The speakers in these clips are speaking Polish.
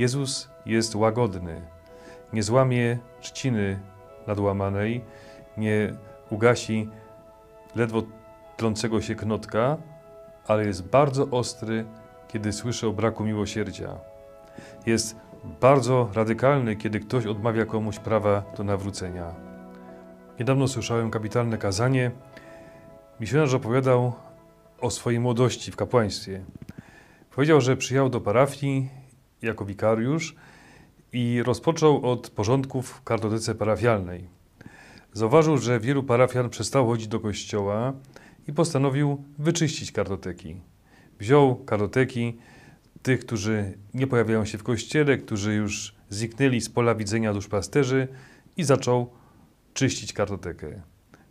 Jezus jest łagodny, nie złamie trzciny nadłamanej, nie ugasi ledwo tlącego się knotka, ale jest bardzo ostry, kiedy słyszy o braku miłosierdzia. Jest bardzo radykalny, kiedy ktoś odmawia komuś prawa do nawrócenia. Niedawno słyszałem kapitalne kazanie. Misjonarz opowiadał o swojej młodości w kapłaństwie. Powiedział, że przyjechał do parafii jako wikariusz i rozpoczął od porządków w kartotece parafialnej. Zauważył, że wielu parafian przestało chodzić do kościoła i postanowił wyczyścić kartoteki. Wziął kartoteki tych, którzy nie pojawiają się w kościele, którzy już zniknęli z pola widzenia duszpasterzy i zaczął czyścić kartotekę.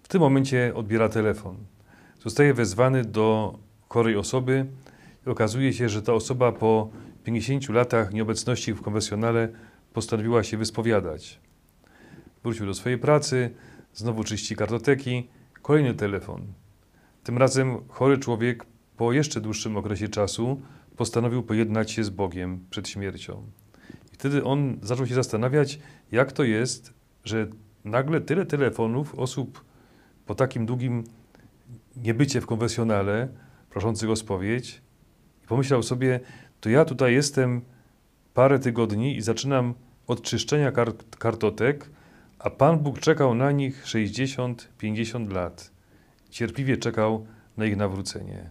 W tym momencie odbiera telefon. Zostaje wezwany do chorej osoby i okazuje się, że ta osoba po 50 latach nieobecności w konfesjonale postanowiła się wyspowiadać. Wrócił do swojej pracy, znowu czyści kartoteki, kolejny telefon. Tym razem chory człowiek po jeszcze dłuższym okresie czasu postanowił pojednać się z Bogiem przed śmiercią. I wtedy on zaczął się zastanawiać, jak to jest, że nagle tyle telefonów osób po takim długim niebycie w konfesjonale, proszących o spowiedź, i pomyślał sobie, to ja tutaj jestem parę tygodni i zaczynam od czyszczenia kart kartotek, a Pan Bóg czekał na nich 60-50 lat. Cierpliwie czekał na ich nawrócenie.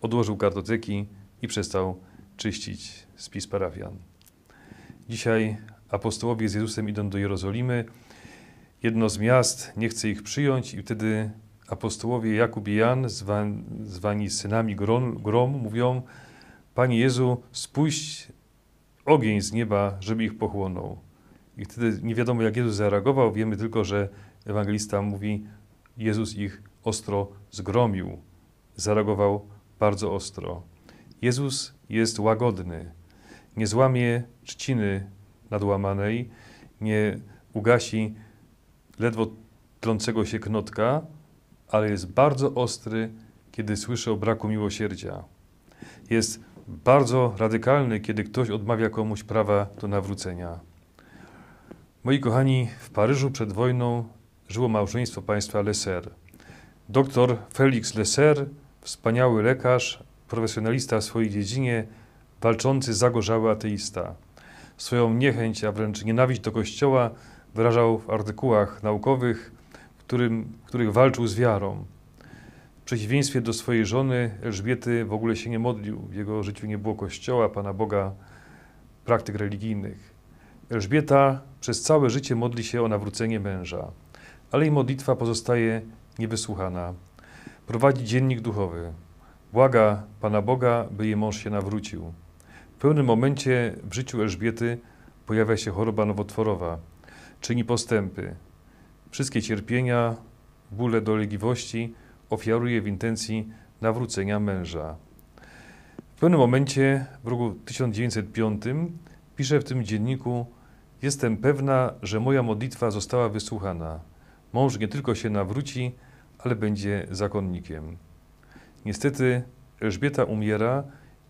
Odłożył kartoteki i przestał czyścić spis parafian. Dzisiaj apostołowie z Jezusem idą do Jerozolimy. Jedno z miast nie chce ich przyjąć i wtedy apostołowie Jakub i Jan, zwani, synami gromu, mówią Panie Jezu, spuść ogień z nieba, żeby ich pochłonął. I wtedy nie wiadomo, jak Jezus zareagował. Wiemy tylko, że ewangelista mówi, Jezus ich ostro zgromił. Zareagował bardzo ostro. Jezus jest łagodny. Nie złamie trzciny nadłamanej, nie ugasi ledwo tlącego się knotka, ale jest bardzo ostry, kiedy słyszy o braku miłosierdzia. Jest bardzo radykalny, kiedy ktoś odmawia komuś prawa do nawrócenia. Moi kochani, w Paryżu przed wojną żyło małżeństwo państwa Lesser. Doktor Felix Lesser, wspaniały lekarz, profesjonalista w swojej dziedzinie, walczący zagorzały ateista. Swoją niechęć, a wręcz nienawiść do Kościoła wyrażał w artykułach naukowych, którym, w których walczył z wiarą. Przeciwieństwie do swojej żony Elżbiety w ogóle się nie modlił. W jego życiu nie było Kościoła, Pana Boga, praktyk religijnych. Elżbieta przez całe życie modli się o nawrócenie męża, ale jej modlitwa pozostaje niewysłuchana. Prowadzi dziennik duchowy. Błaga Pana Boga, by jej mąż się nawrócił. W pewnym momencie w życiu Elżbiety pojawia się choroba nowotworowa. Czyni postępy. Wszystkie cierpienia, bóle, dolegliwości ofiaruje w intencji nawrócenia męża. W pewnym momencie, w roku 1905, pisze w tym dzienniku: Jestem pewna, że moja modlitwa została wysłuchana. Mąż nie tylko się nawróci, ale będzie zakonnikiem. Niestety Elżbieta umiera,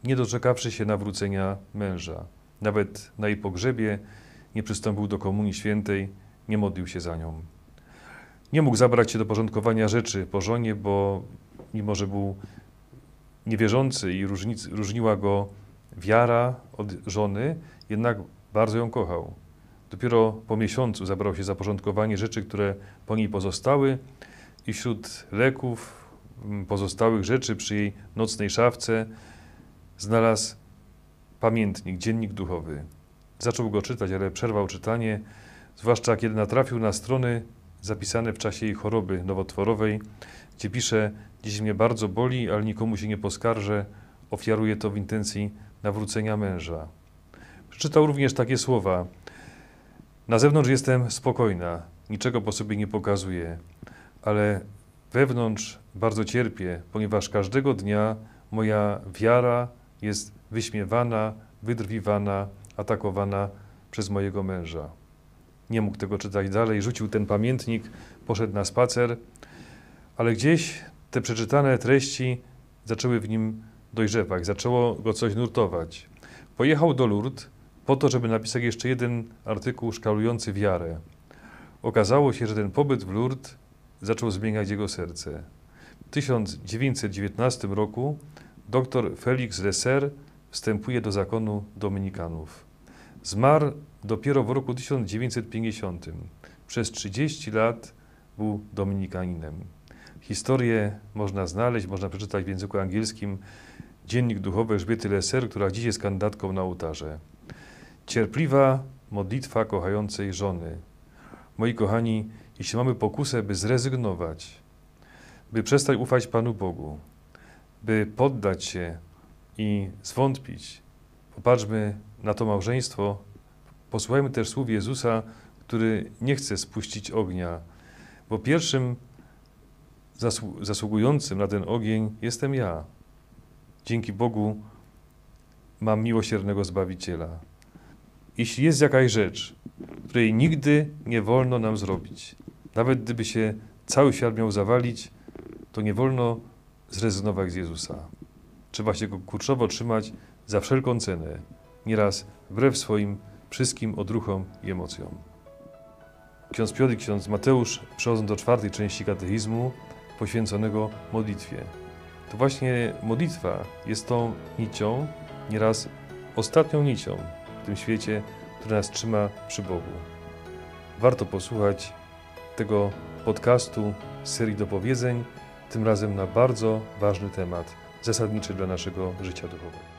nie doczekawszy się nawrócenia męża. Nawet na jej pogrzebie nie przystąpił do Komunii Świętej, nie modlił się za nią. Nie mógł zabrać się do porządkowania rzeczy po żonie, bo mimo, że był niewierzący i różnic, różniła go wiara od żony, jednak bardzo ją kochał. Dopiero po miesiącu zabrał się za porządkowanie rzeczy, które po niej pozostały i wśród leków, pozostałych rzeczy przy jej nocnej szafce znalazł pamiętnik, dziennik duchowy. Zaczął go czytać, ale przerwał czytanie, zwłaszcza kiedy natrafił na strony zapisane w czasie jej choroby nowotworowej, gdzie pisze: Dziś mnie bardzo boli, ale nikomu się nie poskarżę, ofiaruję to w intencji nawrócenia męża. Przeczytał również takie słowa: Na zewnątrz jestem spokojna, niczego po sobie nie pokazuję, ale wewnątrz bardzo cierpię, ponieważ każdego dnia moja wiara jest wyśmiewana, wydrwiwana, atakowana przez mojego męża. Nie mógł tego czytać dalej, rzucił ten pamiętnik, poszedł na spacer, ale gdzieś te przeczytane treści zaczęły w nim dojrzewać, zaczęło go coś nurtować. Pojechał do Lourdes, po to, żeby napisać jeszcze jeden artykuł szkalujący wiarę. Okazało się, że ten pobyt w Lourdes zaczął zmieniać jego serce. W 1919 roku dr Felix Lesser wstępuje do zakonu dominikanów. Zmarł dopiero w roku 1950. Przez 30 lat był dominikaninem. Historię można znaleźć, można przeczytać w języku angielskim Dziennik duchowy Elżbiety Lesser, która dziś jest kandydatką na ołtarze. Cierpliwa modlitwa kochającej żony. Moi kochani, jeśli mamy pokusę, by zrezygnować, by przestać ufać Panu Bogu, by poddać się i zwątpić, popatrzmy na to małżeństwo, posłuchajmy też słów Jezusa, który nie chce spuścić ognia, bo pierwszym zasłu- zasługującym na ten ogień jestem ja. Dzięki Bogu mam miłosiernego Zbawiciela. Jeśli jest jakaś rzecz, której nigdy nie wolno nam zrobić, nawet gdyby się cały świat miał zawalić, to nie wolno zrezygnować z Jezusa. Trzeba się go kurczowo trzymać za wszelką cenę, nieraz wbrew swoim wszystkim odruchom i emocjom. Ksiądz Piotr i ksiądz Mateusz przechodzą do czwartej części katechizmu poświęconego modlitwie. To właśnie modlitwa jest tą nicią, nieraz ostatnią nicią w tym świecie, która nas trzyma przy Bogu. Warto posłuchać tego podcastu serii dopowiedzeń, tym razem na bardzo ważny temat, zasadniczy dla naszego życia duchowego.